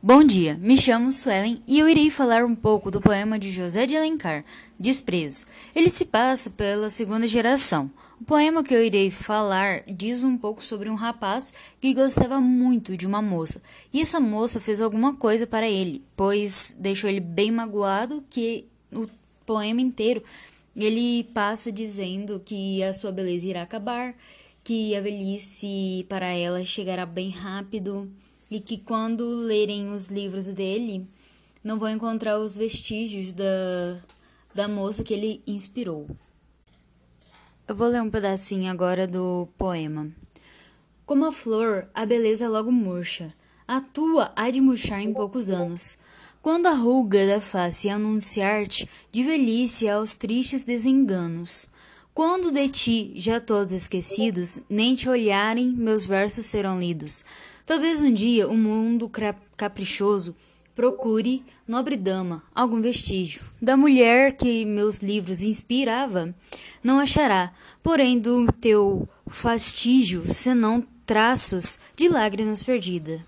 Bom dia, me chamo Suelen e eu irei falar um pouco do poema de José de Alencar, Desprezo. Ele se passa pela segunda geração. O poema que eu irei falar diz um pouco sobre um rapaz que gostava muito de uma moça, e essa moça fez alguma coisa para ele, pois deixou ele bem magoado que o poema inteiro ele passa dizendo que a sua beleza irá acabar, que a velhice para ela chegará bem rápido e que quando lerem os livros dele não vão encontrar os vestígios da, da moça que ele inspirou. Eu vou ler um pedacinho agora do poema. Como a flor, a beleza logo murcha. A tua há de murchar em poucos anos. Quando a ruga da face anunciar-te de velhice aos tristes desenganos. Quando de ti, já todos esquecidos, nem te olharem, meus versos serão lidos. Talvez um dia o um mundo caprichoso procure, nobre dama, algum vestígio da mulher que meus livros inspirava. Não achará, porém, do teu fastígio, senão traços de lágrimas perdidas.